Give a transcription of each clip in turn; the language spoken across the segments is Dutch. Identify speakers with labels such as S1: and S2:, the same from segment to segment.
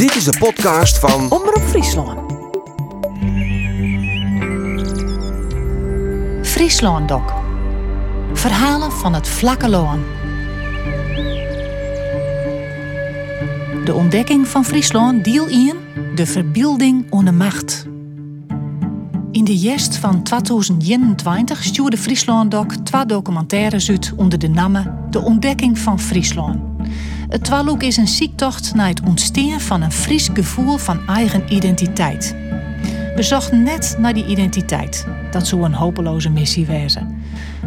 S1: Dit is de podcast van
S2: Omroep Friesland. Friesland Doc. Verhalen van het vlakke loon. De ontdekking van Friesland deel 1. De verbeelding onder macht. In de jest van 2021 stuurde Friesland Doc twee documentaires uit onder de namen De ontdekking van Friesland. Het twaalhoek is een ziektocht naar het ontstaan van een Fries gevoel van eigen identiteit. We zochten net naar die identiteit. Dat zou een hopeloze missie wezen.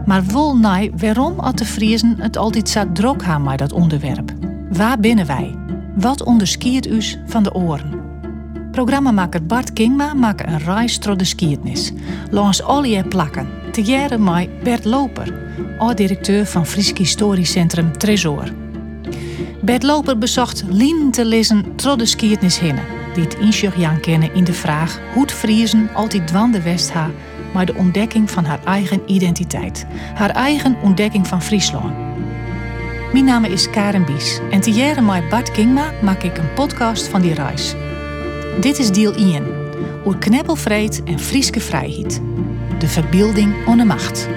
S2: Maar wol naar waarom had de Friesen het altijd zo druk hebben met dat onderwerp? Waar binnen wij? Wat onderskiert u van de oren? Programmamaker Bart Kingma maakt een reis door de skiertnis. Langs plakken. Te jaren Bert Loper, oud-directeur van Fries Historisch Centrum Tresor. Bert Loper bezocht Lien te lezen door de skiertnis hinnen, die het inzicht kennen in de vraag hoe het Friesen altijd dwande west ha, maar de ontdekking van haar eigen identiteit. Haar eigen ontdekking van Friesland. Mijn naam is Karen Bies en te jaren met Bart Kingma maak ik een podcast van die reis. Dit is deel 1, oer kneppelvreed en Frieske vrijheid. De verbeelding onder macht.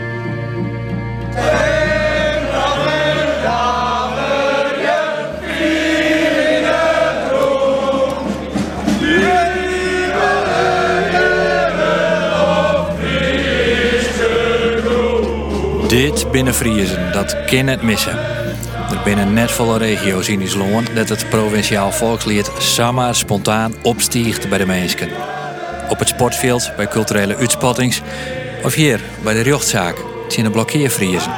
S3: Dit binnen dat kan het missen. Er binnen net volle regio's in Isloon dat het provinciaal volkslied zomaar spontaan opstiegt bij de mensen. Op het sportveld, bij culturele uitspattings of hier bij de rechtszaak, zien de blokkeervriezen.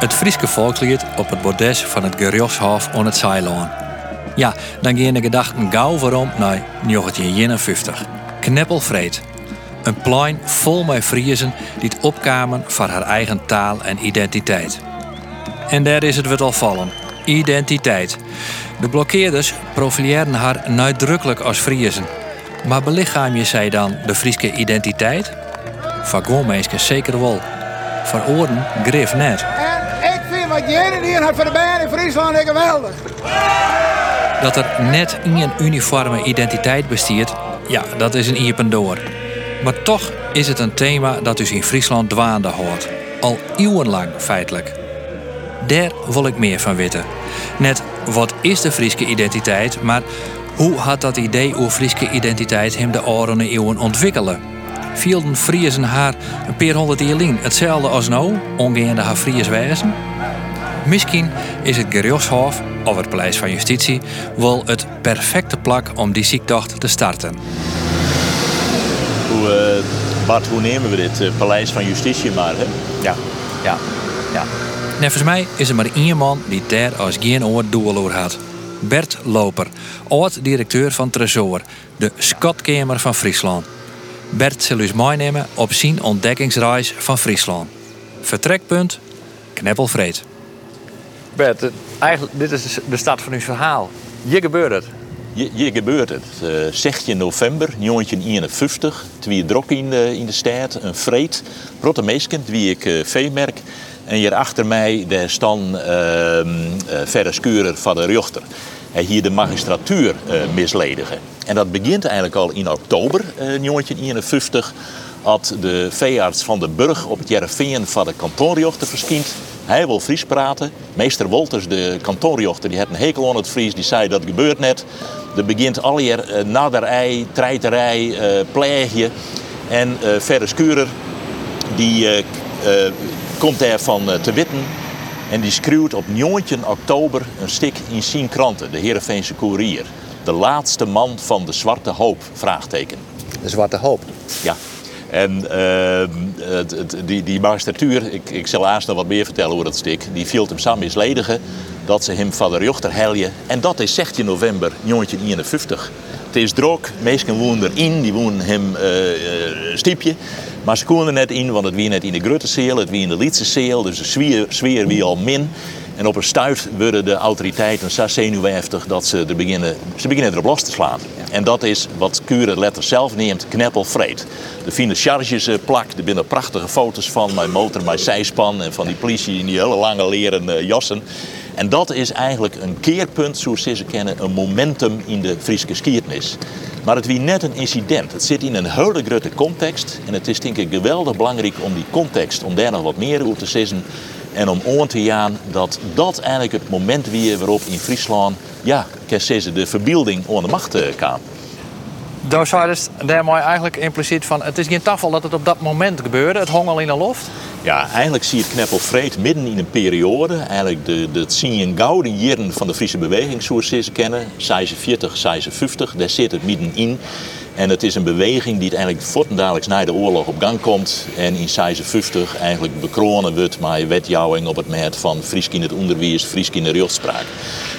S3: Het Frieske volkslied op het bordes van het Gerjoshof on het Ceylon. Ja, dan gaan de gedachten gauw waarom naar 1951. Kneppelvreed. Een plein vol met Friezen die het opkamen voor haar eigen taal en identiteit. En daar is het wat al vallen. Identiteit. De blokkeerders profileren haar nadrukkelijk als Friezen. Maar belichaam je zij dan de Frieske identiteit? Van gewoon zeker wel. Voor oren grif net.
S4: En ik vind wat jij hier de band in Friesland geweldig.
S3: Dat er net een uniforme identiteit bestiert, ja, dat is een iepen door. Maar toch is het een thema dat dus in Friesland dwaande hoort. Al eeuwenlang feitelijk. Daar wil ik meer van weten. Net wat is de Frieske identiteit, maar hoe had dat idee over Frieske identiteit hem de oude eeuwen ontwikkelen? Vielden Friesen haar een paar honderd jaar hetzelfde als nou, ongeende haar Fries wijzen? Misschien is het Gerjoshof, of het Paleis van Justitie, wel het perfecte plak om die ziektocht te starten.
S5: Hoe, Bart, hoe nemen we dit? Uh, Paleis van Justitie maar, hè?
S3: Ja, ja, ja. Nevens mij is er maar één man die daar als geen oor doeloor had. Bert Loper, oud-directeur van Tresor, de Skatkamer van Friesland. Bert zal u meenemen op zijn ontdekkingsreis van Friesland. Vertrekpunt Kneppelvreed. Bert, eigenlijk, dit is de start van uw verhaal. Hier gebeurt het.
S5: Hier gebeurt het. Uh, 16 november 1951, twee drok in de, in de stad, een vreed, grote meeskend, wie ik uh, veemerk. En hier achter mij daar staan uh, skuren van de rechter. Hij hier de magistratuur uh, misledigen. En dat begint eigenlijk al in oktober uh, 1951. Had de veearts van de Burg op het Jereveen van de kantoorjochter verschijnt. Hij wil Fries praten. Meester Wolters, de kantoorjochter, die had een hekel aan het Fries. Die zei dat gebeurt net. Er begint alweer uh, naderij, treiterij, uh, pleegje. En uh, verder skurer, die komt daarvan te witten. En die schreeuwt op 19 oktober een stuk in zijn kranten, de Heerenveense Courier. De laatste man van de Zwarte Hoop, vraagteken.
S3: De Zwarte Hoop?
S5: Ja. En uh, die, die magistratuur, ik, ik zal aanstaan wat meer vertellen over dat stuk, die viel hem samen misledigen dat ze hem van de jochter heljen. En dat is 16 november 1951. Het is droog, meesten woonden erin, die woonden hem uh, stiepje. Maar ze konden net in, want het wie net in de Gruttenseel, het wie in de Liedseseel, dus de sfeer, wie al min. En op een stuit worden de autoriteiten zo zenuwachtig dat ze er beginnen, ze beginnen erop los te slaan. En dat is wat Cure letter zelf neemt, kneppelvreed. De fine charges uh, plak, er binnen prachtige foto's van mijn motor, mijn zijspan en van die politie in die hele lange leren jassen. En dat is eigenlijk een keerpunt, zoals ze kennen, een momentum in de Friese geschiedenis. Maar het wie net een incident. Het zit in een hele grote context. En het is denk ik geweldig belangrijk om die context, om daar nog wat meer over te zeggen. En om aan te gaan dat dat eigenlijk het moment weer waarop in Friesland, ja, de verbeelding onder de macht eh, kwam.
S3: Daar zei dus daarmee eigenlijk impliciet van... het is geen tafel dat het op dat moment gebeurde. Het hong al in de loft.
S5: Ja, eigenlijk zie je het kneppelvreed midden in een periode. Eigenlijk de, de, het zien je gouden jaren van de Friese beweging, zoals ze ze kennen. 46, 56, daar zit het middenin. En het is een beweging die eigenlijk voortdurend na de oorlog op gang komt. En in 56 eigenlijk bekronen wordt met wetjouwing op het merk van Friesk in het onderwijs, Friesk in de rechtspraak.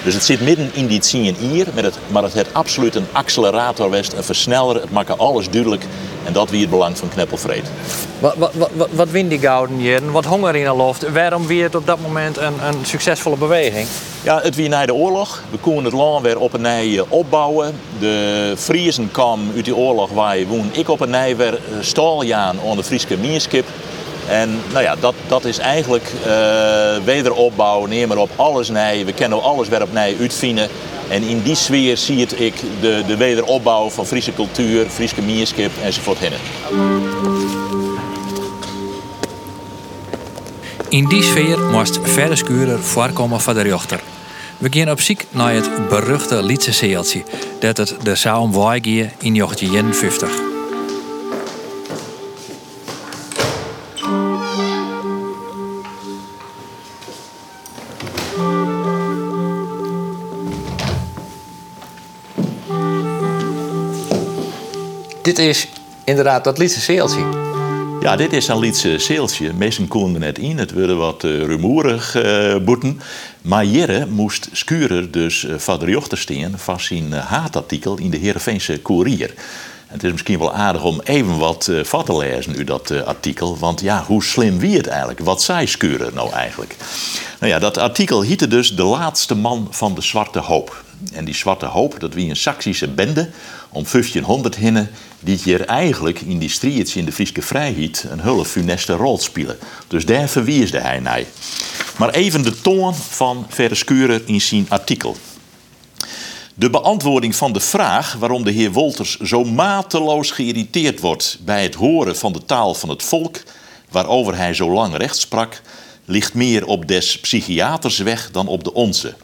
S5: Dus het zit midden in die zien hier, maar het heeft absoluut een accelerator een versneller. Het maakt alles duidelijk. En dat wie het belang van Kneppelvreed.
S3: Wat, wat, wat, wat wint die gouden hier? Wat honger in de loft? Waarom wie het op dat moment een, een succesvolle beweging?
S5: Ja, het wie na de oorlog. We konden het land weer op een nij eh, opbouwen. De Friesen kwamen uit die oorlog waar woon ik op een nij weer eh, staljaan aan de Friese mierskip. En nou ja, dat, dat is eigenlijk uh, wederopbouw, neem maar op, alles nij. We kennen alles weer op nij uitvinden. En in die sfeer zie ik de, de wederopbouw van Friese cultuur, Friese mierskip enzovoort hinnen.
S3: In die sfeer moest verder skuren voorkomen van de rechter. We gaan op ziek naar het beruchte Lietse zeeltje dat het de Saum in 1951. Dit is inderdaad dat Lietse zeeltje.
S5: Ja, dit is een Lietse zeeltje. Meesten konden net in. Het werd wat uh, rumoerig uh, boeten. Maar Jere moest skuren dus uh, van de jochter van zijn haatartikel in de Heerenveense Courier. Het is misschien wel aardig om even wat uh, te lezen u dat artikel. Want ja, hoe slim wie het eigenlijk? Wat zei Skuren nou eigenlijk? Nou ja, dat artikel hiette dus de laatste man van de Zwarte Hoop. En die Zwarte Hoop, dat wie een Saksische bende om 1500 hinnen, die hier eigenlijk in die strijd in de Friese vrijheid een hele funeste rol spelen. Dus daar verwiesde hij naar. Maar even de toon van Verescurer in zijn artikel. De beantwoording van de vraag waarom de heer Wolters zo mateloos geïrriteerd wordt bij het horen van de taal van het volk, waarover hij zo lang recht sprak, ligt meer op des psychiaters weg dan op de onze.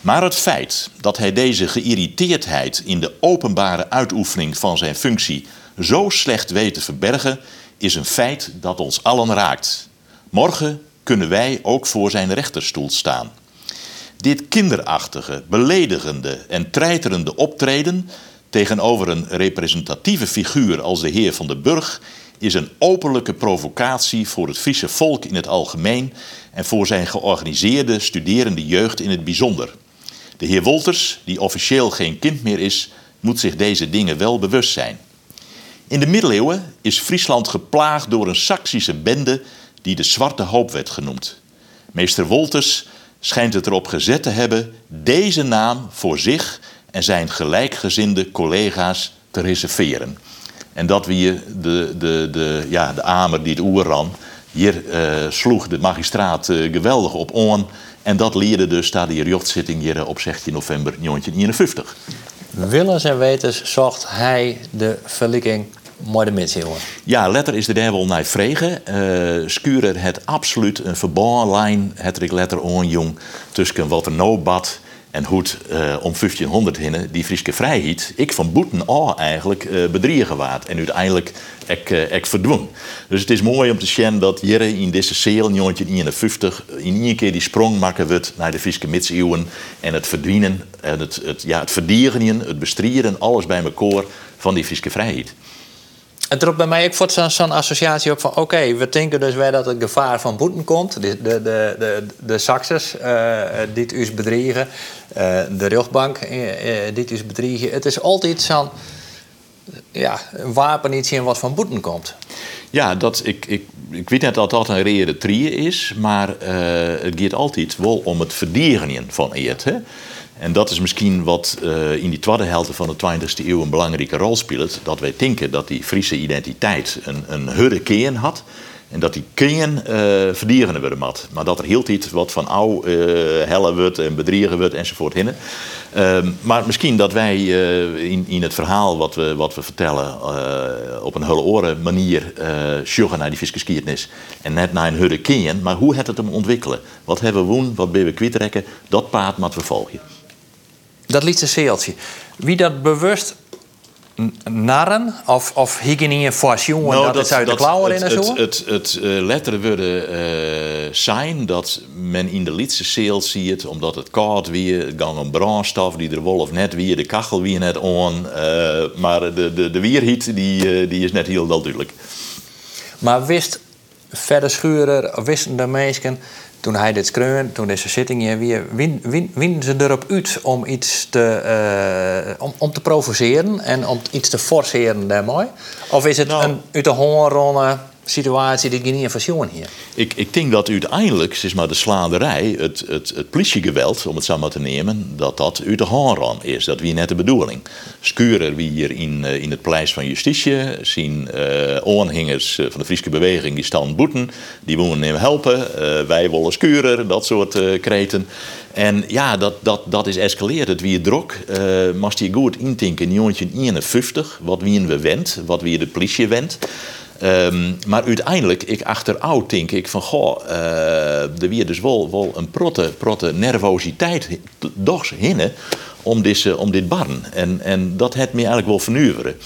S5: Maar het feit dat hij deze geïrriteerdheid in de openbare uitoefening van zijn functie zo slecht weet te verbergen, is een feit dat ons allen raakt. Morgen kunnen wij ook voor zijn rechterstoel staan. Dit kinderachtige, beledigende en treiterende optreden tegenover een representatieve figuur als de heer van de Burg is een openlijke provocatie voor het Friese volk in het algemeen en voor zijn georganiseerde studerende jeugd in het bijzonder. De heer Wolters, die officieel geen kind meer is, moet zich deze dingen wel bewust zijn. In de middeleeuwen is Friesland geplaagd door een Saksische bende die de Zwarte Hoop werd genoemd. Meester Wolters schijnt het erop gezet te hebben deze naam voor zich en zijn gelijkgezinde collega's te reserveren. En dat wie de, de, de, ja, de amer die het oer ran, hier uh, sloeg de magistraat uh, geweldig op on. En dat leerde dus, staat die rechtszitting hier op 16 november 1951.
S3: Willens en wetens zocht hij de verlikking mooi de mensen, jongen.
S5: Ja, letter is de wel naar vregen. Uh, Skuren het absoluut een verbaanlijn, het ik letter on jong, tussen wat er nou bad en hoe het uh, om 1500 hinnen die Friese vrijheid, ik van boeten al eigenlijk uh, bedriegen waard. En uiteindelijk ik, uh, ik verdwong. Dus het is mooi om te zien dat Jere in deze seel, in 1951, in één keer die sprong maken wordt naar de Friese middeleeuwen. En het verdwijnen, en het, het, ja, het verdieren, het bestrijden, alles bij elkaar van die Friese vrijheid.
S3: Het roept bij mij ook zo'n associatie op van... oké, we denken dus wel dat het gevaar van boeten komt. De, de, de, de, de Saxers uh, die het bedriegen. Uh, de rechtbank uh, die het bedriegen. Het is altijd zo'n ja, wapen iets in wat van boeten komt.
S5: Ja, dat, ik, ik, ik weet net dat dat een reële trie is... maar het gaat altijd wel om het verdedigen van eet. Hè? En dat is misschien wat uh, in die tweede helft van de 20e eeuw een belangrijke rol speelt. Dat wij denken dat die Friese identiteit een, een hurricane had. En dat die kingen uh, verdieren worden mat. Maar dat er heel iets wat van ouw uh, hellen wordt en bedriegen wordt enzovoort hinnen. Uh, maar misschien dat wij in, in het verhaal wat we, wat we vertellen op een hulle oren manier uh, naar die fiskeskiertnis. En net naar een kingen. Maar hoe het het hem ontwikkelen? Wat hebben we woen, wat ben we kwijtrekken? Dat paard wat we volgen.
S3: Dat liet seeltje. Wie dat bewust narren? Of, of hygiëne voor jongen nou, dat, het uit de klauwen in en
S5: zo? Het, het, het uh, letteren worden uh, zijn dat men in de lietse seel ziet, omdat het koud weer, gang een brandstof die er wolf net weer, de kachel weer net on. Uh, maar de, de, de weerhiet die, die is net heel duidelijk.
S3: Maar wist verder schuren, wisten de mensen toen hij dit schreeuwen, toen deze zitting hier weer, win, win, ze erop uit om iets te, uh, om, om te provoceren en om iets te forceren daarmee? Of is het nou, een uit de hongerronde situatie die niet van hier?
S5: Ik, ik denk dat uiteindelijk, zeg maar, de slaanderij, het, het, het om het zo maar te nemen, dat dat uit de hand is. Dat wie net de bedoeling. Skuren wie hier in, eh, in het Paleis van Justitie, zien aanhangers van de Friese beweging, die staan boeten, die moeten hem helpen, wij willen skuren, dat soort kreten. En ja, dat, dat, dat is escaleerd. Het wie drok. Uh, je goed intinken in 1951, wat wie we wend, wat wie de politie wend. Um, maar uiteindelijk, ik achteroud denk ik van, goh, uh, er weer dus wel, wel een protte, protte nervositeit doch hinnen om, deze, om dit barn. En, en dat het me eigenlijk wel vernuiveren.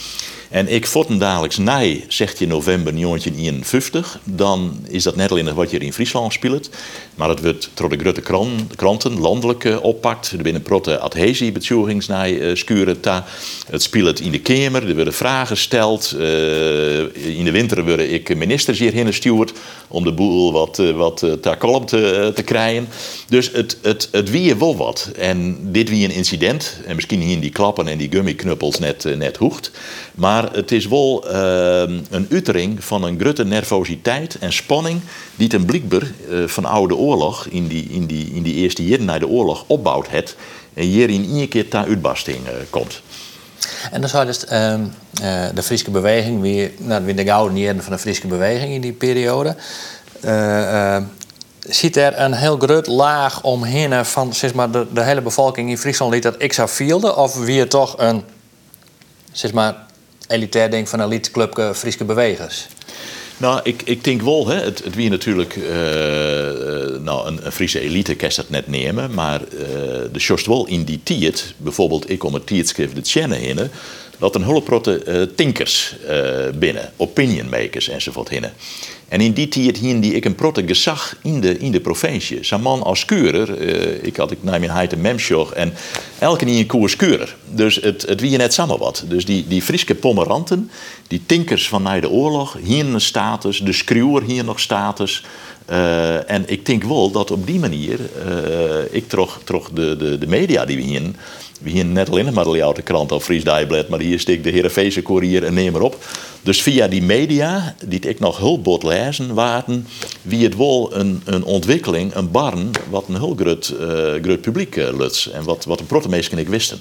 S5: En ik voet hem dadelijk na, zegt je november 1951. Dan is dat net alleen wat je in Friesland speelt. Maar het wordt door de grote kranten landelijk uh, oppakt. Er binnen protte adhesie betjogings naar. Het speelt in de Kamer, er worden vragen gesteld. Uh, in de winter worden ik ministers hierheen gestuurd om de boel wat, wat te, te krijgen. Dus het, het, het wie wel wat. En dit wie een incident. En misschien hier die klappen en die gummiknuppels net, net hoegt. Maar het is wel uh, een uitering van een grote nervositeit en spanning die ten blijkbaar uh, van oude oorlog in die, in, die, in die eerste jaren na de oorlog opbouwt het en hier in één keer ter uitbarsting uh, komt.
S3: En dan zou dus ehm, eh, de Friese beweging weer, nou, weer de gouden jaren van de Friese beweging in die periode. ziet er een heel groot laag omheen van zeg maar, de, hele bevolking in Friesland die dat ik zou vielde? Of weer toch een zeg maar, elitair denk van een eliteclub Friese bewegers?
S5: Nou, ik, ik denk wel, hè, het, het wie natuurlijk, uh, nou, een, een Friese elite kan dat net nemen, maar uh, de sjost wel in die tijd, bijvoorbeeld ik om het tijdschrift de Tjenne heen, dat een hulprotte uh, tinkers binnen, opinion makers enzovoort hinnen. En in die tijd die ik een protte gezag in de, in de provincie. Zo'n man als keurer, uh, ik had ik naar mijn heid een en elke niet een koers keurer. Dus het, het wie je net samen wat. Dus die, die Friese pommeranten, die tinkers van na de oorlog, hier een status, de skruwer hier nog status. Uh, en ik denk wel dat op die manier, uh, ik trog de, de, de media die we hier we hier net alleen maar de krant of Fries Dijblad, maar hier steekt de Heerenveese Courier en neem maar op. Dus via die media, die ik nog hulpbot lezen waren, wie het wel een, een ontwikkeling, een barn, wat een heel groot, uh, publiek uh, luts. En wat, wat de protemeesken ik wisten.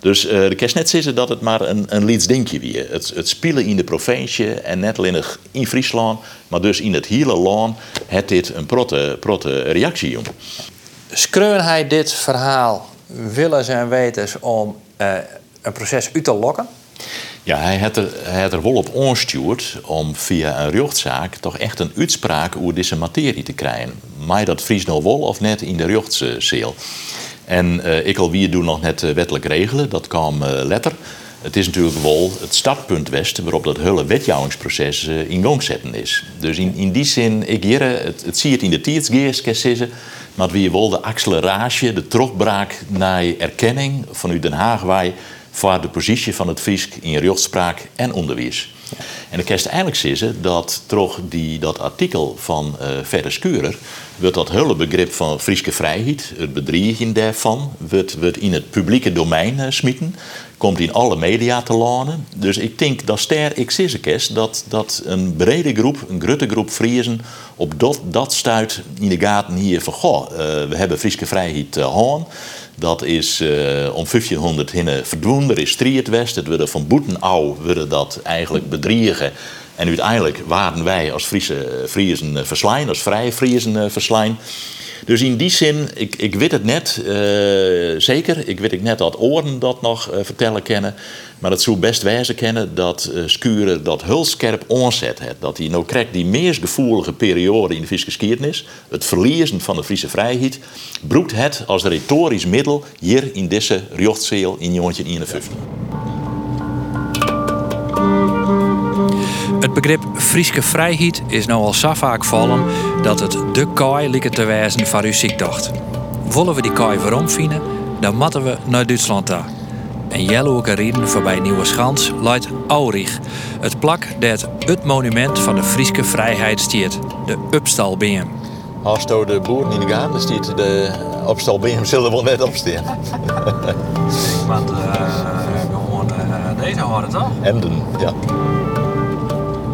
S5: Dus uh, de kerst net zeggen dat het maar een, een lieds denkje wie. Het, het spelen in de provincie en net alleen in Friesland, maar dus in het hele land, het dit een protte, reactie, jong.
S3: Skreun hij dit verhaal willen zijn wetens om uh, een proces uit te lokken?
S5: Ja, hij had er, hij had er wel op onstuurd om via een rechtszaak toch echt een uitspraak over deze materie te krijgen. Maar dat Fries nou wel of net in de rechtszeel. En uh, ik al wie doen nog net uh, wettelijk regelen, dat kwam uh, letter. Het is natuurlijk wel het startpunt West waarop dat hele wetjouwingsproces in gang zetten is. Dus in, in die zin, ik hier, het, het zie het in de tijdsgeest, maar wie wil de acceleratie, de trokbraak naar erkenning vanuit Den Haag wij voor de positie van het Fries in rechtspraak en onderwijs. En ik kan eigenlijk zeggen dat toch die, dat artikel van uh, Skurer, wordt dat hele begrip van Frieske vrijheid, het bedriegen daarvan, wordt, wordt in het publieke domein uh, komt in alle media te lanen. Dus ik denk dat ster ik dat, dat een brede groep, een grote groep Friesen, op dat, dat stuit in de gaten hier van, goh, uh, we hebben Frieske vrijheid uh, Dat is uh, om 1500 hinnen verdwenen. Er is strijd west. Het werden van Boetenau werden dat eigenlijk bedriegen. En uiteindelijk waren wij als Friese Friesen verslaan, als vrije Friesen verslaan. Dus in die zin, ik, ik weet het net, uh, zeker. Ik weet ik net dat oren dat nog uh, vertellen kennen. Maar het zou best wijzen kennen dat uh, Skuren dat heel scherp onzet heeft. Dat hij nou krijgt die meest gevoelige periode in de geschiedenis, het verliezen van de Friese vrijheid, broekt het als retorisch middel hier in deze Rjochtzeel in 1951.
S3: Het begrip Frieske vrijheid is nou al zo vaak vallen dat het de kooi lijkt te wijzen van uw ziektocht. Willen we die kooi waarom vinden, dan moeten we naar Duitsland toe. En jaloerke rieden voorbij Nieuwe Schans luidt Aurich, het plak dat het monument van de Frieske vrijheid stiert, de Upstalbeam.
S5: Als de boeren in de gaan, dan stiert de Upstalbeam zullen wel net opstaan.
S3: Want uh, gewoon uh, deze horen toch?
S5: Emden, ja.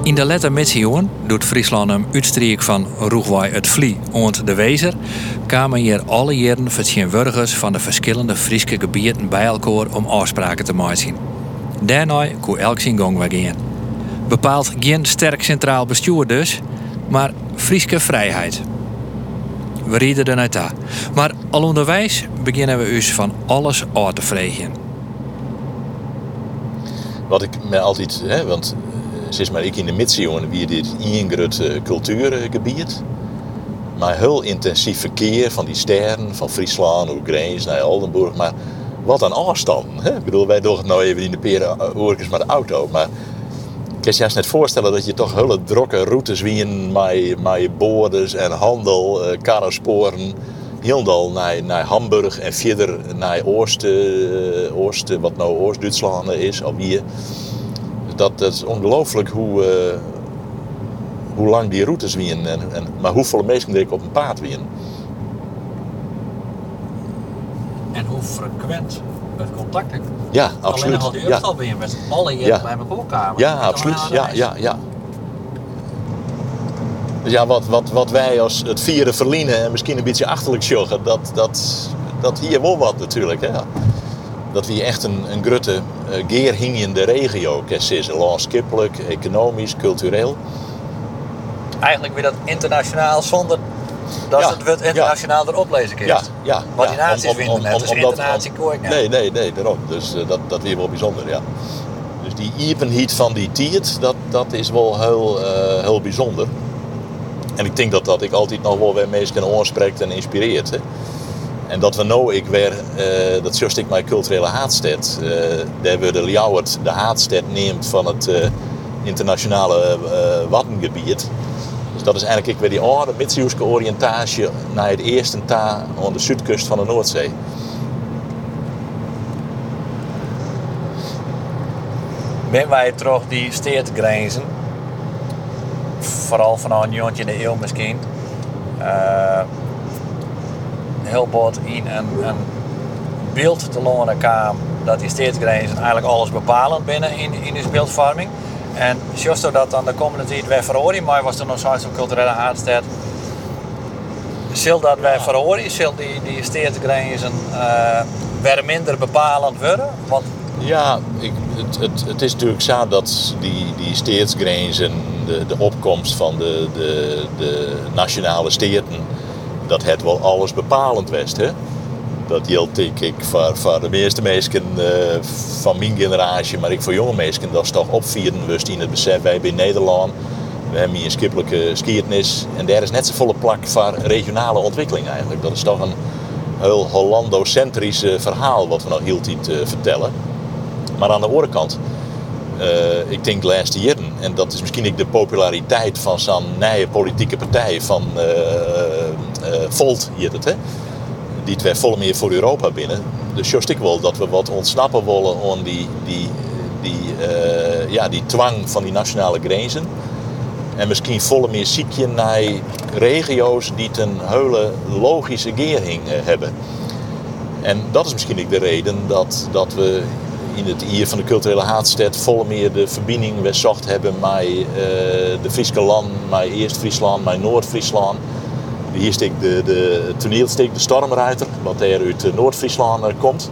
S3: In de letter Mitsioen doet Friesland een uitstreek van Roegwaai het Vlie ont de Wezer, kwamen hier alle jaren vertegenwoordigers van de verschillende Friese gebieden bij elkaar om afspraken te maken. Daarna kon elk zijn gang gaan. Bepaalt geen sterk centraal bestuur dus, maar Friese vrijheid. We rieden er naar Maar al onderwijs beginnen we dus van alles uit te vregen.
S5: Wat ik me altijd, hè, want Sinds maar ik in de Midsioen wie dit ingrut cultuurgebied. Maar heel intensief verkeer van die sterren, van Friesland, Oegreens naar Oldenburg. Maar wat een afstand. Hè? Ik bedoel, wij doen het nou even in de peren oorkens met de auto. Maar ik kan je juist net voorstellen dat je toch hele drokke routes wien met, met boorders en handel, uh, karrensporen. Heel naar, naar Hamburg en verder naar Oosten, Oosten wat nou Oost-Duitsland is, of hier dat, dat is ongelooflijk hoe, uh, hoe lang die routes wien. En, en, maar hoeveel mensen er op een paard wien.
S3: En hoe frequent het contact
S5: Ja, absoluut.
S3: Alleen al die ja. ben je met alle hier ja. bij.
S5: Ja, absoluut. Ja, ja, ja. Ja, wat, wat, wat wij als het vieren verliezen en misschien een beetje achterlijk joggen, dat, dat, dat hier wel wat natuurlijk. Hè? Dat we echt een, een grote uh, geerhingende regio is. Landskippelijk, economisch, cultureel.
S3: Eigenlijk weer dat internationaal zonder dat ja, het internationaal ja. erop lezen kan.
S5: Ja, ja.
S3: Wat die naties vinden net, dus internatie kooi
S5: Nee, nee, nee, daarom. Dus uh, dat, dat weer wel bijzonder, ja. Dus die evenheid van die tiert, dat, dat is wel heel, uh, heel bijzonder. En ik denk dat dat ik altijd nog wel weer mensen aanspreekt en inspireert. Hè. En dat we nou ik weer, uh, dat zoals ik mijn culturele haatstad, uh, daar we de Ljouwert de haatstad neemt van het uh, internationale Wattengebied. Dus dat is eigenlijk ik weer die oude Mitsiuske oriëntatie naar het eerste ta aan de zuidkust van de Noordzee.
S3: Ben wij toch die steertgrenzen, vooral vanaf een in de eeuw misschien, heel bot in een, een beeld te lonen kwam dat die steedsgrenzen eigenlijk alles bepalend binnen in, in de beeldvorming. En juist dat dan de komende tijd wij verhoren, maar was er nog zo'n culturele aanstad. Zal dat wij verhoren, zal die, die steedsgrenzen uh, weer minder bepalend worden? Want
S5: ja, ik, het, het, het, is natuurlijk zo dat die, die steedsgrenzen, de, de opkomst van de, de, de nationale steden, dat het wel alles bepalend was. Hè? Dat geldt ik, ik voor, voor de meeste mensen uh, van mijn generatie, maar ik voor jonge mensen, dat is toch opvieren wist in het besef. Wij in Nederland, we hebben hier een skippelijke skiertnis en daar is net zo volle plak voor regionale ontwikkeling eigenlijk. Dat is toch een heel Hollando-centrisch verhaal wat we nog heel tijd uh, vertellen. Maar aan de andere kant, ik denk de laatste en dat is misschien ook de populariteit van zo'n nieuwe politieke partij van Volt hier het, hè? Die twee volle meer voor Europa binnen. Dus juist ik wel dat we wat ontsnappen willen aan die, die, die, uh, ja, die twang van die nationale grenzen. En misschien volle meer ziekje naar regio's die een hele logische geering hebben. En dat is misschien ook de reden dat, dat we in het hier van de culturele haatstad volle meer de verbinding we zocht hebben met de Friese land, met Eerst-Friesland, met Noord-Friesland Hier steekt de, de toneelstuk De Stormruiter, wat er uit Noord-Friesland komt.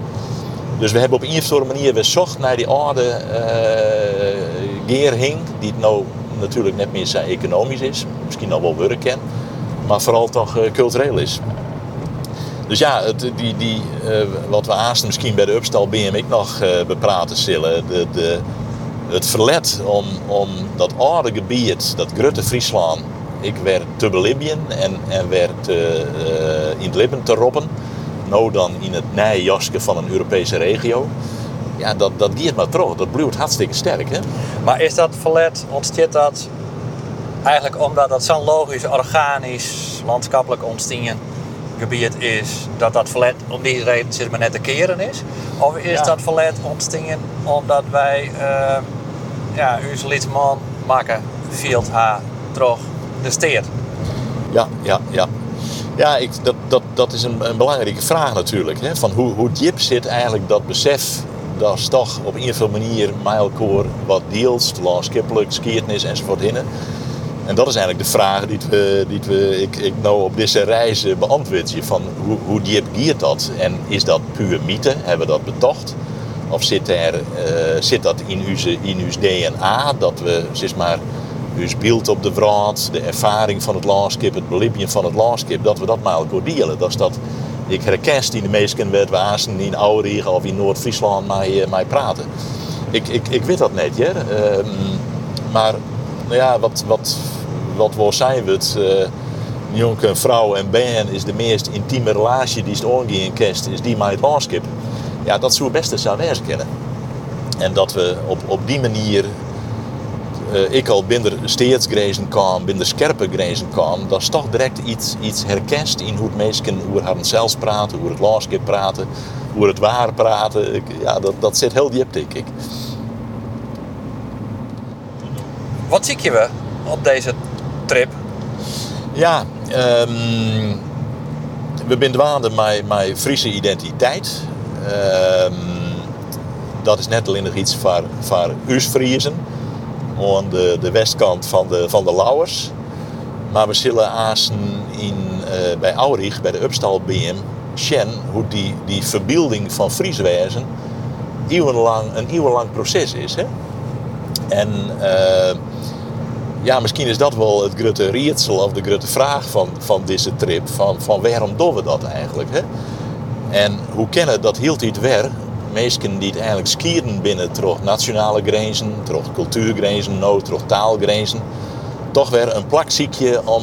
S5: Dus we hebben op een of andere manier gezocht naar die oude uh, geerhing, die het nou natuurlijk net meer zijn economisch is, misschien nog wel werk maar vooral toch cultureel is. Dus ja, het, die, die, wat we aasten misschien bij de Upstal BM nog bepraten zullen, de, de, het verlet om, om dat oude gebied, dat grote Friesland, ik werd te belibben en, en werd in het lippen te roppen nou dan in het nijjaske van een Europese regio. Ja, dat, dat giert maar terug. Dat blijft hartstikke sterk. Hè?
S3: Maar is dat verlet, ontstaat dat eigenlijk omdat dat zo'n logisch, organisch, landschappelijk ontstingen gebied is, dat dat verlet om die reden zit maar net te keren is? Of is dat verlet ontstingen omdat wij uh, ja, ons lidman maken veel haar terug
S5: Ja, ja, ja. Ja, ik, dat, dat, dat is een, een belangrijke vraag natuurlijk. Hè? Van hoe, hoe diep zit eigenlijk dat besef dat is toch op een of andere manier elkaar wat deelt, landskippelijk, skiertnis enzovoort in. En dat is eigenlijk de vraag die, we, die we, ik, ik nou op deze reizen beantwoord. Je van hoe, hoe diep giert dat? En is dat puur mythe? Hebben we dat betocht? Of zit, er, uh, zit dat in onze, in ons DNA? Dat we zeg maar, dus beeld op de vraat, de ervaring van het landschap, het belibben van het landschap, dat we dat met elkaar delen. Dat is dat ik herken in de meesten werd waasen in Oude of in Noord-Friesland mij, mij praten. Ik, ik, ik weet dat niet, hè. Uh, maar nou ja, wat, wat, wat we zijn we het, uh, vrouw en ben is de meest intieme relatie die het in kerst, is die met het landschap. Ja, dat zou best eens zou kennen. En dat we op, op die manier ik al binnen steedsgrenzen kwam, binnen scherpe grenzen kwam, dat is toch direct iets, iets herkend in hoe het mensen hoe het zelfs praten, hoe het landschap praten, hoe het waar praten. Ik, ja, dat, dat zit heel diep, denk ik.
S3: Wat zie je we op deze trip?
S5: Ja, um, we zijn dwaande met, met Friese identiteit. Um, dat is net alleen nog iets voor, voor us Friesen aan de, de westkant van de, van de Lauwers. Maar we zullen aasen in, uh, bij Aurich, bij de Upstal BM, Shen, hoe die, die verbeelding van Frieswijzen eeuwenlang, een eeuwenlang proces is. Hè? En uh, ja, misschien is dat wel het grote rietsel of de grote vraag van, van deze trip. Van, van waarom doen we dat eigenlijk? Hè? En hoe kennen dat hield iets weer mensen die het eigenlijk skieren binnen terug nationale grenzen, terug cultuurgrenzen, nou, terug taalgrenzen, toch weer een plakziekje om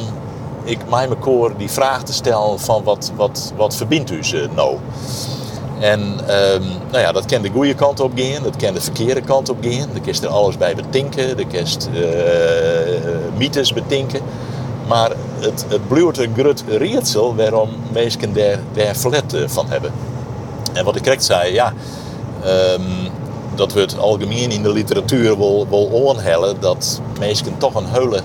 S5: ik mij koor die vraag te stellen van wat, wat, wat verbindt u ze nou? En um, nou ja, dat kan de goede kant op gaan, dat kan de verkeerde kant op gaan. De kist er alles bij betinken, de kist uh, mythes betinken. Maar het, het een groot rietsel waarom mensen daar, daar verlet van hebben. En wat ik direct zei, ja, um, dat we het algemeen in de literatuur wel, wel dat mensen toch een hele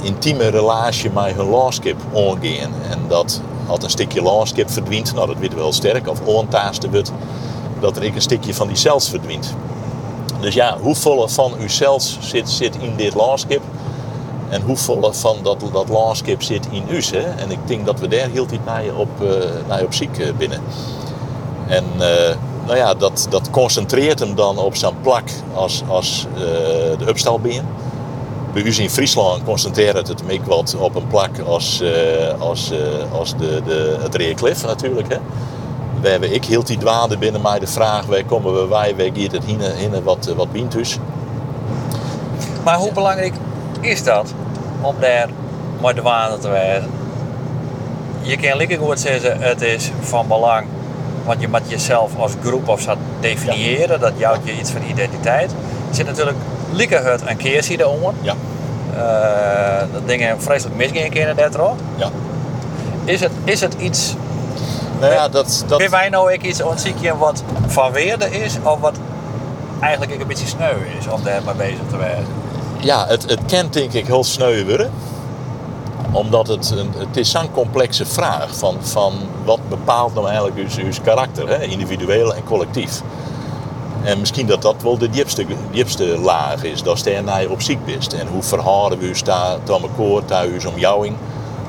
S5: intieme relatie met hun landschap aangaan. En dat als een stukje landschap verdwijnt, nou dat we wel sterk, of aantaasten wordt, dat er een stukje van die zelfs verdwijnt. Dus ja, hoeveel van uzelf zit, zit in dit landschap? En hoeveel van dat, dat landschap zit in u? Hè? En ik denk dat we daar heel tijd naar op, uh, naar op ziek eh, binnen. En uh, nou ja, dat, dat concentreert hem dan op zijn plak als, als uh, de Upstalbeen. Bij u in Friesland concentreert het hem wat op een plak als, uh, als, uh, als de, de, het Reeklif natuurlijk. Hè. Ik hield die dwaande binnen mij de vraag, waar komen we wij, waar gaat het hinnen wat, wat dus.
S3: Maar hoe belangrijk is dat om daar maar dwaande te werden? Je kan lekker goed zeggen, het is van belang want je moet jezelf als groep of zo definiëren. Dat jouwt je iets van identiteit. Er zit natuurlijk Liekehut en Keersie eronder.
S5: Ja.
S3: Uh, dat dingen vreselijk misgaan kunnen daardoor.
S5: Ja.
S3: Is het, is het iets...
S5: Nou ja, dat... dat...
S3: Kun wij nou ook iets ontzieken wat van weerde is? Of wat eigenlijk een beetje sneu is om daar mee bezig te werken?
S5: Ja, het, het kent denk ik heel sneu worden omdat het, een, het is zo'n complexe vraag van, van wat bepaalt nou eigenlijk uw, uw karakter, hè? individueel en collectief. En misschien dat dat wel de diepste, diepste laag is, dat je naar op ziek bent. En hoe verhouden we daar tot elkaar, thuis omjouwing.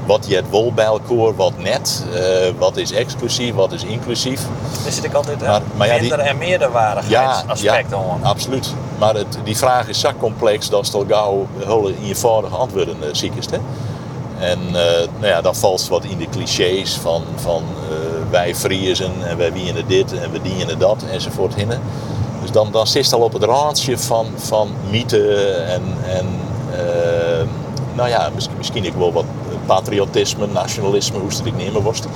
S5: wat je het wol bij elkaar, wat net, eh, wat is exclusief, wat is inclusief.
S3: Er zit ik altijd
S5: Maar-
S3: een
S5: maar ja, die-
S3: minder en meerderwaardigheidsaspect aan.
S5: absoluut. Maar het, die vraag is zo complex dat het al gauw hele eenvoudige antwoorden uh, ziek is. Hè? En eh, nou ja, dan valt wat in de clichés van, van eh, wij Friesen en wij wienen dit en we dienen dat enzovoort hinnen. Dus dan, dan zit het al op het randje van, van mythe en, en eh, nou ja, misschien, misschien ook wel wat patriotisme, nationalisme, hoe ook nemen worst.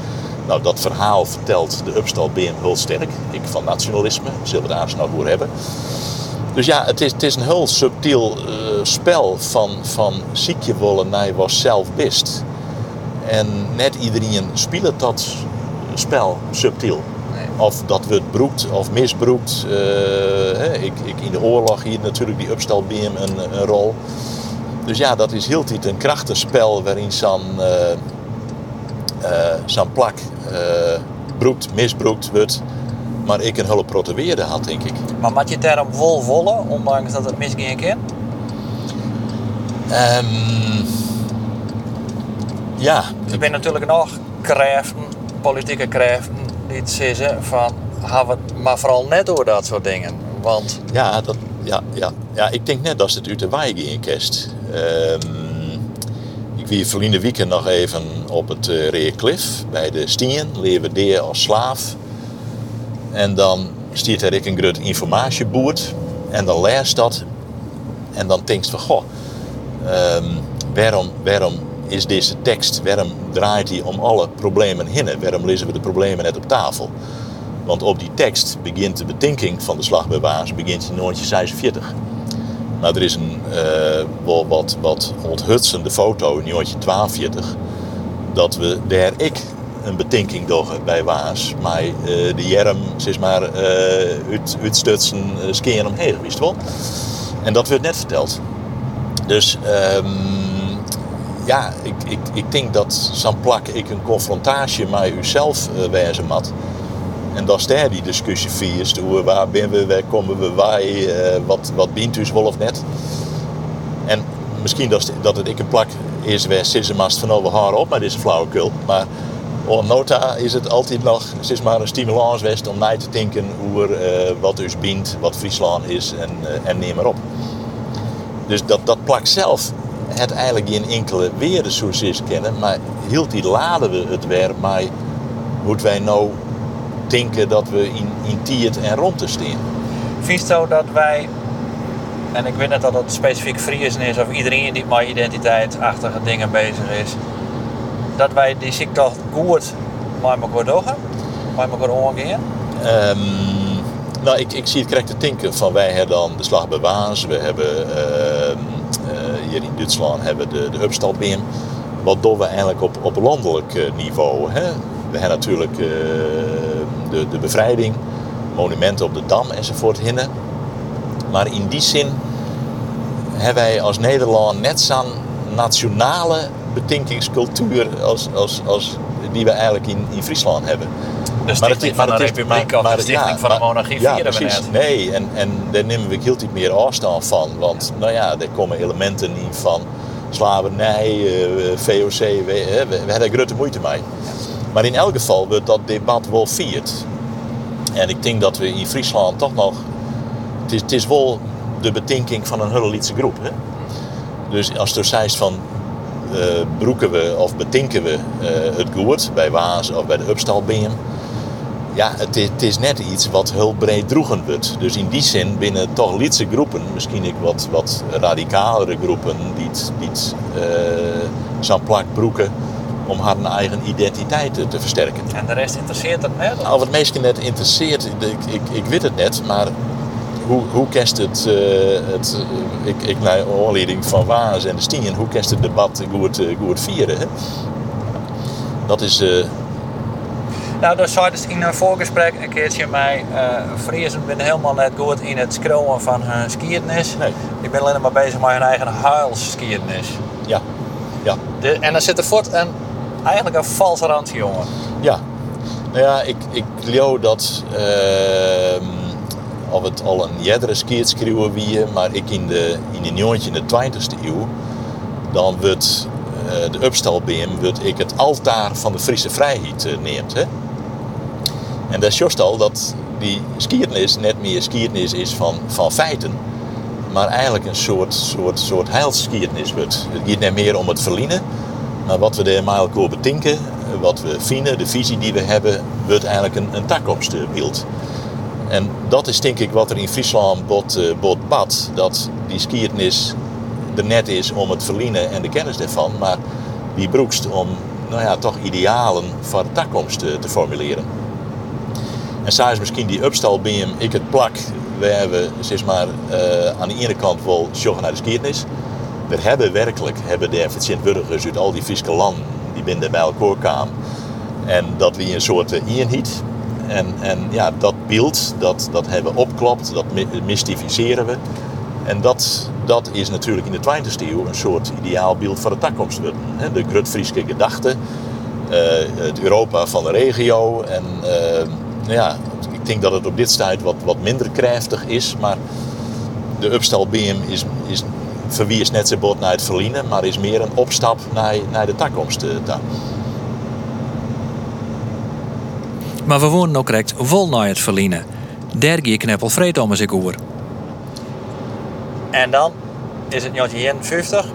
S5: Nou, dat verhaal vertelt de Upstal BM heel sterk. Ik van nationalisme, zullen we daar eens nog voor hebben. Dus ja, het is, het is een heel subtiel eh, spel van, van ziek je willen naar je was zelf best. En net iedereen speelt dat spel subtiel.
S3: Nee.
S5: Of dat wordt broekt of misbroekt. Eh, hè, ik, ik, in de oorlog hier natuurlijk die Upstal BM een, een rol. Dus ja, dat is heel tijd een krachtig spel waarin zo'n zo'n plak broekt, misbroekt wordt. Maar ik een hele proteweerde had, denk ik.
S3: Maar moet je het daarom vol ondanks dat het misgaan kan?
S5: Ehm, ja,
S3: Er zijn natuurlijk nog krachten, politieke krachten, die het zeggen van, gaan we het maar vooral net door dat soort dingen. Want
S5: ja, dat, ja, ja, ja, ik denk net dat het uit de waaier in kerst. Ehm, ik wie verleden weekend nog even op het uh, Reerklif bij de Stien, leven daar als slaaf. En dan stiert er ik een groot informatieboerd en dan leest dat. En dan denk je van, goh, ehm, waarom, waarom is deze tekst, waarom draait hij om alle problemen heen? Waarom lezen we de problemen net op tafel? Want op die tekst begint de betinking van de slag bij Waas begint in 1946. Maar er is een eh, wat, wat onthutsende foto in 1942 dat we daar ik een betinking bij Waas. Maar eh, de jerm, zeg maar, eh uit, uitstutsen, uh, skeren omheen, wist wel. En dat werd net verteld. Dus ehm, ja, ik, ik, ik denk dat zo'n plak ik een confrontatie met uzelf uh, wijzen mat. En dat is daar die discussie viert. Hoe, waar ben we, waar komen we, waar, uh, wat, wat bient u wel net. En misschien dat, dat het ik een plak is waar Sissemast van over haar op, maar dit is flauwekul. Maar on nota is het altijd nog is maar een stimulans om na te denken hoe er, uh, wat dus bient, wat Friesland is en, uh, en neem maar op. Dus dat, dat plak zelf het eigenlijk in enkele weer zoals is kennen, maar hield die laden we het weer maar moeten wij nou denken dat we in, in tiert en rond te
S3: je zo dat wij, en ik weet niet dat het specifiek Friesen is of iedereen die met identiteitsachtige dingen bezig is, dat wij die ziekte goed met elkaar dogen, met elkaar omgaan?
S5: Um, nou, ik, ik zie het correct te denken van wij hebben dan de slag bij Waas, we hebben uh, uh, hier in Duitsland hebben de, de Upstalbeam. Wat doen we eigenlijk op, op landelijk niveau? Hè? We hebben natuurlijk uh, de, de bevrijding, monumenten op de Dam enzovoort hinnen. Maar in die zin hebben wij als Nederland net zo'n nationale betinkingscultuur als, als, als die we eigenlijk in, in Friesland hebben.
S3: De stichting van de republiek of de stichting van de monarchie
S5: ja,
S3: vieren we net.
S5: Nee, en, en daar nemen we heel iets meer afstand van. Want nou ja, er komen elementen in van slavernij, uh, VOC, we, we, we hebben daar grote moeite mee. Maar in elk geval wordt dat debat wel vierd. En ik denk dat we in Friesland toch nog... Het is, het is wel de betinking van een hele groep. Hè? Dus als er zegt van... Uh, broeken we of betinken we uh, het goed bij Waas of bij de Upstalbeam... Ja, het is, het is, net iets wat heel breed droegen wordt. Dus in die zin binnen toch Lietse groepen, misschien ik wat, wat radicalere groepen... die, die uh, zo'n plak broeken om haar eigen identiteit te versterken.
S3: En de rest interesseert het net?
S5: Nou, wat meesten net interesseert, ik, ik, ik weet het net, maar hoe, hoe kerst het, uh, het uh, ik, ik naar aanleiding van Waas en de Stien, hoe kerst het debat goed, uh, goed vieren? Hè? Dat is...
S3: Nou, dat zei dus in een voorgesprek een keertje mij, uh, Friesen ben helemaal net goed in het scrollen van hun skiernis.
S5: Nee.
S3: Ik ben alleen maar bezig met hun eigen huilskiernis.
S5: Ja, ja.
S3: De, en dan zit er voort een, eigenlijk een valse randje, jongen.
S5: Ja. Nou ja, ik, ik dat... Uh, of het al een jerdere skiert wie, maar ik in de, in de 19e 20e eeuw, dan wordt uh, de Upstalbeam wordt ik het altaar van de Friese vrijheid neemt. Hè? En dat is al dat die skiernis net meer skiernis is van, van feiten, maar eigenlijk een soort, soort, soort heilskiernis wordt. Het gaat niet meer om het verliezen, maar wat we met elkaar betinken, wat we vinden, de visie die we hebben, wordt eigenlijk een, een toekomstbeeld. En dat is denk ik wat er in Friesland bot, uh, bot bad. Dat die skiernis er net is om het verliezen en de kennis ervan, maar die broekst om nou ja, toch idealen voor de toekomst te, te formuleren. En zij is misschien die upstalbeam, ik het plak, we hebben zeg maar, uh, aan de ene kant wel zorgen naar de skiernis. We hebben werkelijk hebben de burgers uit al die Friese landen, die binnen bij elkaar kwamen. En dat we een soort eenheid. En, en ja, dat beeld, dat, dat hebben opklopt, dat mystificeren we. En dat, dat is natuurlijk in de 20e eeuw een soort ideaal beeld van de toekomst. De Grut-Frieske gedachte, uh, het Europa van de regio en nou ja, ik denk dat het op dit stuit wat, wat minder krijftig is. Maar de upstalbeam is, is is net zo bot naar het verliezen, maar is meer een opstap naar, naar de toekomst. Eh,
S3: maar we wonen ook direct vol naar het verliezen. Daar je kneppel vreed om eens oer.
S1: En dan is het 1951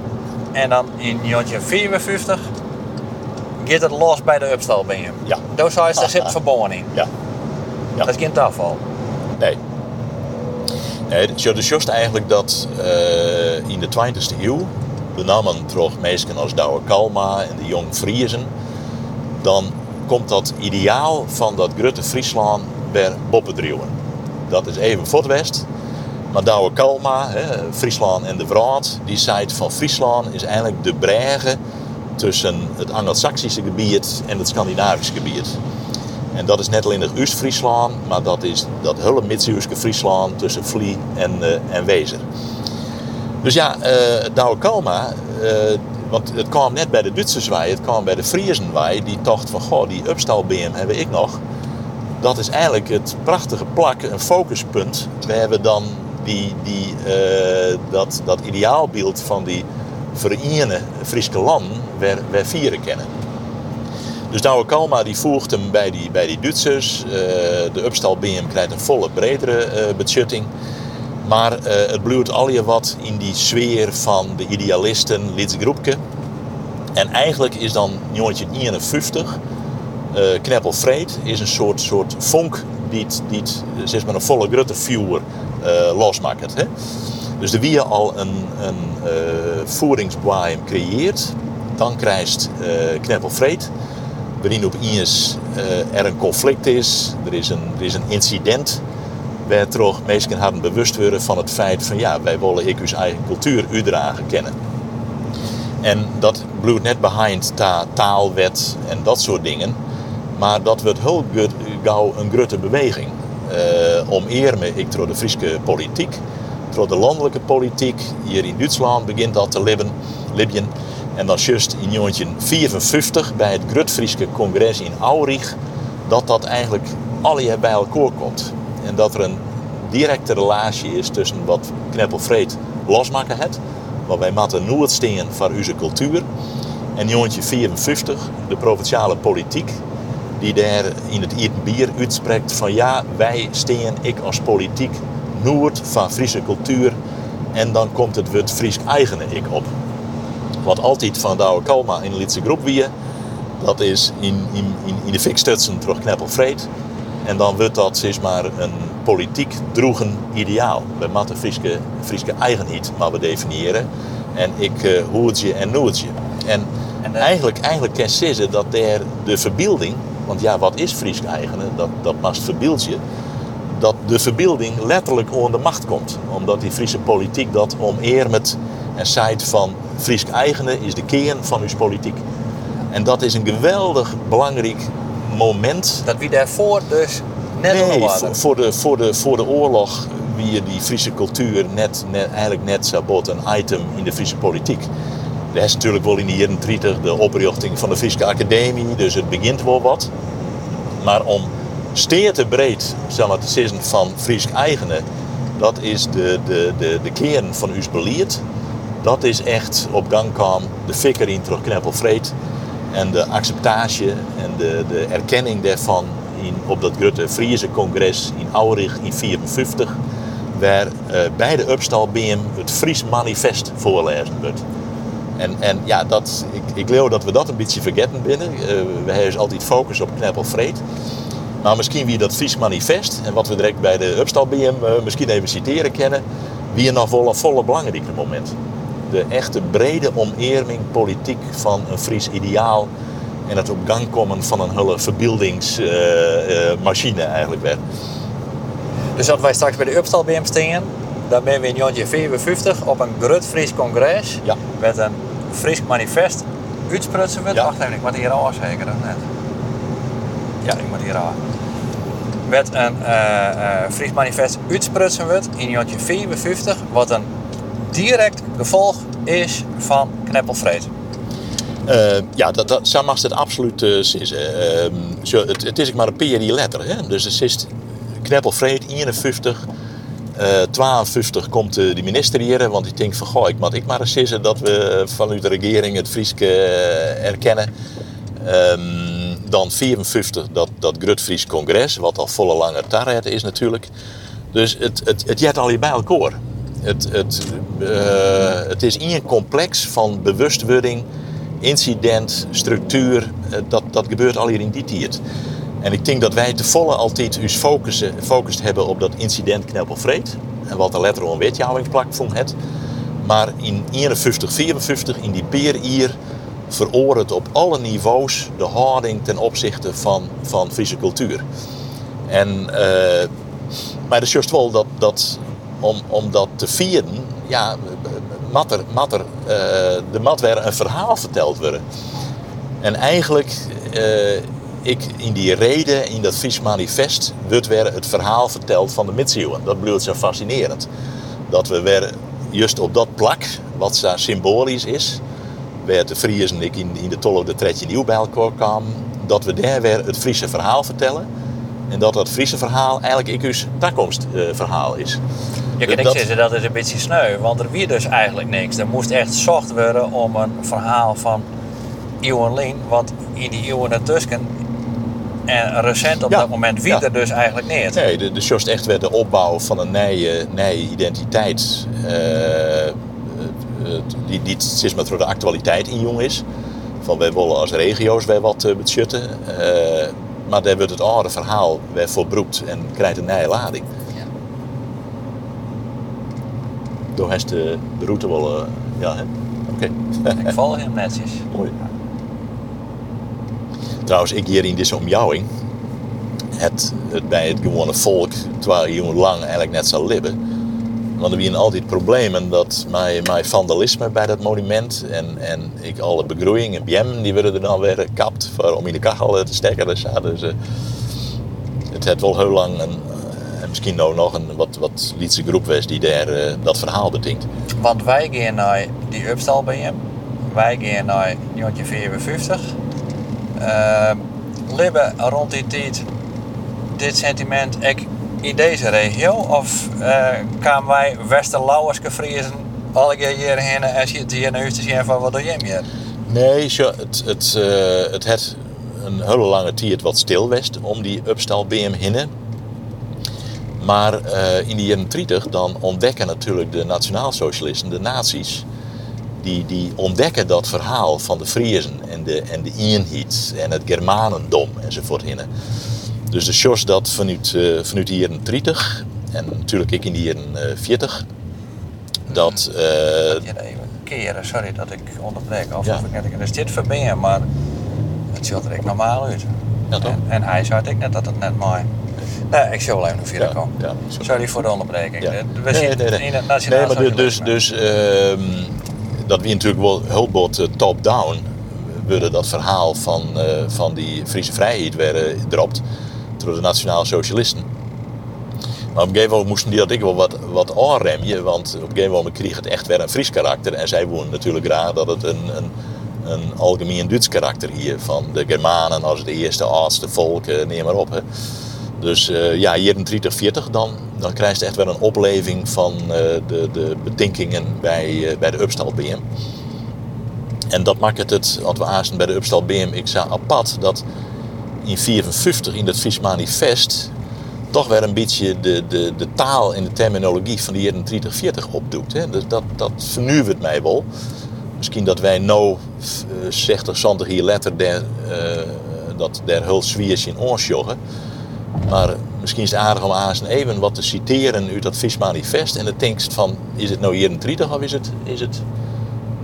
S1: en dan in 1954 gaat het los bij de upstalbeam.
S5: Ja.
S1: Daar is er verbonden in.
S5: Ja.
S1: Ja. Dat is geen tafel.
S5: Nee. Nee, dus juist eigenlijk dat uh, in de 20e eeuw benamen toch mensen als Douwe Kalma en de Jong Friesen, dan komt dat ideaal van dat Grutte Friesland bij Boppendrieuwen. Dat is even voor het west. Maar Douwe Kalma, hè, Friesland en de Vraat, die zei van Friesland is eigenlijk de brege tussen het Anglo-Saxische gebied en het Scandinavische gebied. En dat is net alleen het Oost-Friesland, maar dat is dat hele Friesland tussen Vlie en, uh, en Wezer. Dus ja, uh, Douwe Kalma, uh, want het kwam net bij de Duitsers wij, het kwam bij de Friesen wij, die dachten van, goh, die upstalbeam hebben ik nog. Dat is eigenlijk het prachtige plak, een focuspunt. We hebben dan die, die, dat, dat ideaalbeeld van die verenigde Friese land waar vieren kennen. Dus Douwe Kalma die voegt hem bij die, bij die Duitsers. Uh, de BM krijgt een volle bredere uh, betjutting. Maar uh, het bloeit al je wat in die sfeer van de idealisten, Lidse Groepke. En eigenlijk is dan 1951 uh, Kneppel Vreed is een soort, soort vonk die, die zeg maar een volle grote vuur uh, losmaakt. Hè? Dus de wie al een, een creëert, dan krijgt uh, Kneppel Vreed waarin op er een conflict is, er is een, er is een incident waar toch mensen hadden bewust van het feit van ja, wij willen ik eigen cultuur uitdragen kennen. En dat bloeit net behind ta taalwet en dat soort dingen. Maar dat wordt heel gauw een grote beweging. Uh, om eer me ik door de Friese politiek, door de landelijke politiek. Hier in Duitsland begint dat te libben, libjen. En dan juist in 1954 bij het Grutfrieske congres in Aurich, dat dat eigenlijk alle bij elkaar komt. En dat er een directe relatie is tussen wat Kneppelvreed losmaken het, wat wij moeten nooit steen voor onze cultuur. En 1954 de provinciale politiek, die daar in het Eten Bier uitspreekt van ja, wij steen ik als politiek nooit van Friese cultuur. En dan komt het woord Fries eigene ik op wat altijd van Douwe Kalma in de Lidse groep wie. Dat is in, in, in de fik stutsen terug kneppelvreed. En dan wordt dat zeg maar een politiek droegen ideaal. We moeten Friese, Friese eigenheid maar we definiëren. En ik uh, hoort en nooit je. En, en uh, eigenlijk, eigenlijk kan zeggen dat daar de verbeelding, want ja, wat is Fries eigenen? Dat, dat mast verbeeld je. Dat de verbeelding letterlijk onder de macht komt. Omdat die Friese politiek dat omeer met en zei van Fries eigene is de kern van uw politiek. En dat is een geweldig belangrijk moment.
S1: Dat wie daarvoor dus net
S5: nee, voor, voor, de, voor, de, voor de oorlog wie die Friese cultuur net, net, eigenlijk net sabot een item in de Friese politiek. Er is natuurlijk wel in de jaren 30 de oprichting van de Friese Academie, dus het begint wel wat. Maar om steer te breed zal zeggen van Fries eigene, dat is de, de, de, de kern van uw beleid dat is echt op gang kwam. De fikker in terug kneppelvreed. En de acceptatie en de, de erkenning daarvan in, op dat grote Friese congres in Aurich in 1954. Waar uh, bij de Upstal BM het Fries manifest voorlezen wordt. En, en ja, dat, ik, ik dat we dat een beetje vergeten binnen. Uh, we hebben dus altijd focus op kneppelvreed. Maar misschien wie dat Fries manifest, en wat we direct bij de Upstal BM uh, misschien even citeren kennen, wie nog wel volle belangrijke moment. De echte brede omeerming politiek van een Fries ideaal en het op gang komen van een hele verbeeldingsmachine uh, eigenlijk werd.
S3: Dus dat wij straks bij de Upstal BM staan, dan ben we in 1954 op een groot Fries congres
S5: ja.
S3: met een Fries manifest uitsprutsen we.
S5: Ja.
S3: Wacht even, ik moet hier al zeker net. Ja, ik moet hier al. Met een uh, uh, Fries manifest uitsprutsen we in 1954, wat een direct gevolg is van kneppelvreed.
S5: Uh, ja, dat, dat, zo mag het absoluut uh, het, het, is maar een jaar later. Hè? Dus het is kneppelvreed, 51. Uh, 52 komt de minister hier, want ik denk van goh, ik moet ik maar eens zeggen dat we vanuit de regering het Frieske erkennen. Um, dan 54 dat, dat Grut Fries Congres, wat al volle lange tarret is natuurlijk. Dus het, het, het jet al hier bij elkaar. Het, het, uh, het is één complex van bewustwording, incident, structuur. Dat, dat gebeurt al hier in die tijd. En ik denk dat wij te volle altijd ons focust hebben op dat incident Kneppelvreed. En wat de letter een wetjouwingsplak vond het. Maar in 51, 54, in die peer hier, op alle niveaus de houding ten opzichte van, van cultuur. En, uh, maar het is juist wel dat, dat om, om dat te vieren, ja, mat er, mat er, uh, de mat weer een verhaal verteld worden. En eigenlijk, uh, ik in die reden, in dat Fries manifest, wordt weer het verhaal verteld van de middeleeuwen. Dat blijft zo fascinerend. Dat we weer juist op dat plak, wat zo symbolisch is, waar de Friesen ik in, in de tolle de tretje nieuw bij elkaar kwamen, dat we daar weer het Friese verhaal vertellen. En dat dat Friese verhaal eigenlijk ik uw toekomstverhaal is.
S3: Je kan niet zeggen dat is een beetje sneu, want er wie dus eigenlijk niks. Er moest echt zocht worden om een verhaal van eeuwen wat in die eeuwen ertussen en recent op
S5: Ja,
S3: dat moment wie
S5: ja.
S3: er dus eigenlijk niet.
S5: Nee, de, de just echt weer de opbouw van een nieuwe, nieuwe identiteit. het- die, die steeds maar door de actualiteit in jong is. Van wij willen als regio's weer wat uh, beschutten. eh, maar daar wordt het oude verhaal weer verbroekt en krijgt een nieuwe lading. Door de, route wel. eh, ja, hè? Oké.
S3: Ik volg hem netjes.
S5: Mooi. Trouwens, ik hier in deze omjouwing. Het, het bij het gewone volk, terwijl je lang eigenlijk net zal libben. Want er waren altijd problemen dat mijn, mijn vandalisme bij dat monument en, en ik alle begroeiing en bjem, die werden er dan weer gekapt voor, om in de kachel te steken. Dus, ja, dus, eh, het heeft wel heel lang een, eh, en misschien nou nog een wat, wat lietse groep was die daar eh, dat verhaal betinkt.
S3: Want wij gaan naar die upstal bij hem. Wij gaan naar 1954. Uh, Libben rond die tijd dit sentiment in deze regio? Of uh, kwamen wij Westerlauwerske Friesen alle keer hierheen en je hier naar huis te zien van wat doe je hier?
S5: Nee, zo, het, het, eh, het had een hele lange tijd wat stil was om die upstal BM hinnen. Maar eh, in de jaren 30 dan ontdekken natuurlijk de nationaalsocialisten, de nazi's, die, die ontdekken dat verhaal van de Friesen en de, en de eenheid en het Germanendom enzovoort hinnen. Dus de sjors dat vanuit, eh, vanuit de jaren 30 en natuurlijk ik in de jaren eh, 40, dat...
S3: Ja, even keren, sorry dat ik onderbreek. Of
S5: Ja.
S3: ik dus dit verbinden, maar het ziet er echt normaal uit.
S5: Ja, toch?
S3: En, en hij zei ik net dat het net mooi. Nee, ik zal wel even nog verder
S5: Ja,
S3: komen.
S5: ja, sorry.
S3: voor de onderbreking.
S5: Ja.
S3: We
S5: Nee, nee, nee.
S3: in het nationaal
S5: Nee, maar du- dus, dus ehm, dat we natuurlijk wel heel eh, top-down willen dat verhaal van, eh, van die Friese vrijheid werden gedropt door de nationale socialisten. Maar op een gegeven moment moesten die dat ik wel wat, wat aanremmen, want op een gegeven moment kreeg het echt weer een Fries karakter. En zij wonen natuurlijk graag dat het een, een, een algemeen Duits karakter hier van de Germanen als het eerste, oudste volk, eh, neem maar op. Hè. Dus eh, ja, hier in 30, 40 dan, dan krijg je echt wel een opleving van eh, de, de bedenkingen bij, eh, bij de Upstal BM. En dat maakt het, want we aasten bij de Upstal BM, ik zag apart dat in 54 in het Fries manifest toch weer een beetje de, de, de taal en de terminologie van de jaren 30, 40 opdoet. Hè. Dus dat, dat vernuwt mij wel. Misschien dat wij nou, 60, 70 jaar later, der, dat der heel zwieers in ons. Maar misschien is het aardig om aan even wat te citeren uit dat Fries manifest. En dan denkst van, is het nou 30 of is het, is het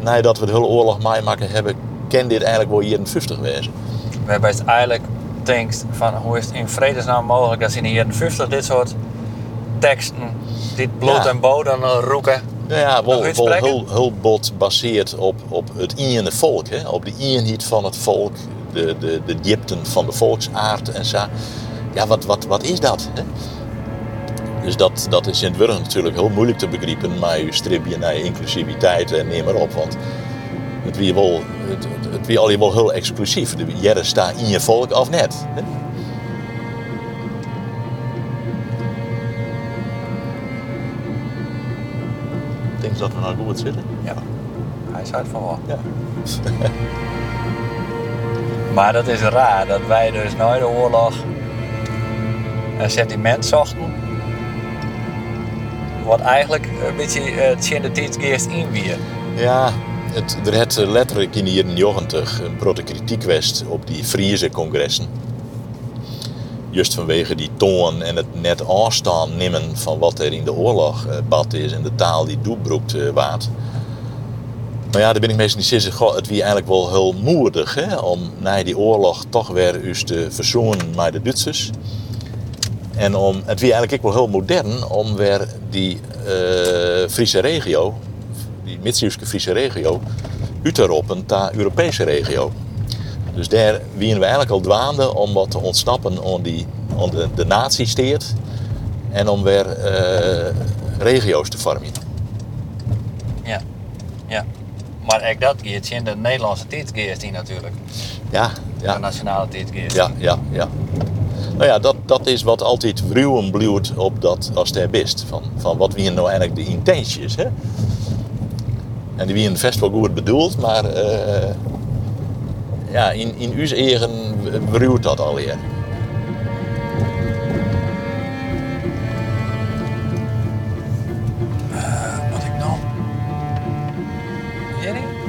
S5: nadat we de hele oorlog maken hebben, kan dit eigenlijk wel 50 wezen?
S1: We hebben het eigenlijk denkt van hoe is het in vredesnaam mogelijk dat ze in de jaren 50 dit soort teksten, dit bloed
S5: Ja.
S1: en bodem uh, roeken.
S5: Nou ja, wel, wel
S1: uitspreken?
S5: heel, heel bot baseerd op, op het ene volk. Hè? Op de eenheid van het volk, de, de, de diepten van de volksaard en zo. Ja, wat, wat, wat is dat? Hè? Dus dat, dat is in het natuurlijk heel moeilijk te begrijpen, maar je strip je naar inclusiviteit en neem maar op. Want het wie wel, het, het, het wie al wel heel exclusief. De Jerre staat in je volk of net. Hè? Denk je dat we nou goed zitten?
S1: Ja, hij is uit van wel.
S5: Ja.
S1: Maar dat is raar dat wij dus na de oorlog een sentiment zochten. Wat eigenlijk een beetje uh, tjen de tijdgeest in weer.
S5: Ja, het, er had letterlijk in de jaren 90 een grote kritiek geweest op die Friese congressen. Juist vanwege die toon en het net afstaan nemen van wat er in de oorlog eh, bad is en de taal die doelbroekt uh, waard. Maar ja, daar ben ik meestal niet zitten. Goh, het wie eigenlijk wel heel moedig hè, om na die oorlog toch weer eens te verzoenen met de Duitsers. En om, het wie eigenlijk ook wel heel modern om weer die uh, Friese regio, die Midzeeuwse Friese regio, uit te roepen naar Europese regio. Dus daar wien we eigenlijk al dwaande om wat te ontsnappen aan, die, aan de, de nazisteert en om weer uh, regio's te vormen.
S1: Ja, ja. Maar ik dat geeft in de Nederlandse tijdgeest in natuurlijk.
S5: Ja, ja.
S1: De nationale tijdgeest.
S5: Ja, ja, ja. Nou ja, dat, dat is wat altijd ruwen bloeit op dat als der best. Van, van wat wie nou eigenlijk de intentie is. Hè? En die wie vast wel goed bedoeld, maar uh, ja, in, in uw eigen ruwt dat alweer.
S1: Uh, wat ik nou?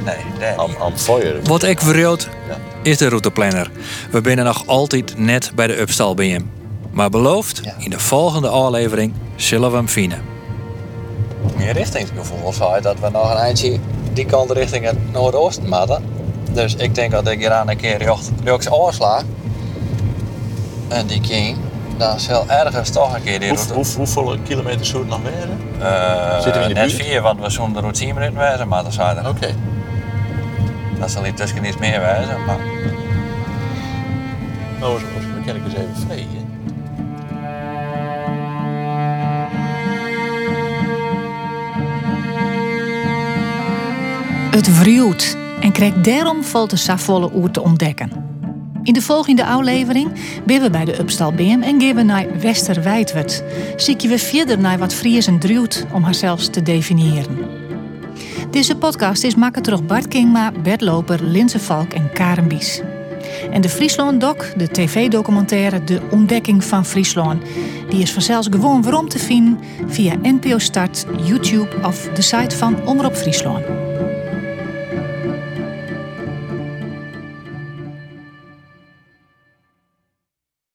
S1: Nee, daar
S5: Am, am fire.
S3: Wat ik verjoot
S5: Ja.
S3: Is de routeplanner. We binnen nog altijd net bij de Upstal bij hem. Maar beloofd,
S1: Ja.
S3: in de volgende aflevering zullen we hem vinden.
S1: Meer richtingsgevoel zei dat we nog een eindje die kant richting het noordoosten moeten. Dus ik denk dat ik hier aan een keer rechts, oorsla. En die king, dan zal ergens toch een keer die route...
S5: hoe, hoeveel kilometer zou het nog werden?
S1: Eh,
S5: Zitten we in de
S1: net
S5: buurt?
S1: vier, want we zouden de route 10 minuten wijzen, maar dat zou er. Dat zal niet tussen iets meer wijzen, maar...
S5: Nou, dan kan ik eens even.
S2: Het wrieuwt en krijgt daarom valt de safvolle oer te ontdekken. In de volgende aflevering ben we bij de Upstal Beem en gaan we naar Westerwijdwerd. Zie je we verder naar wat Fries en druwt om haarzelfs te definiëren. Deze podcast is maken door Bart Kingma, Bert Loper, Linse Valk en Karen Bies. En de Friesland Doc, de tv-documentaire De Ontdekking van Friesland, die is vanzelfs gewoon waarom te vinden via NPO Start, YouTube of de site van Omroep Friesland.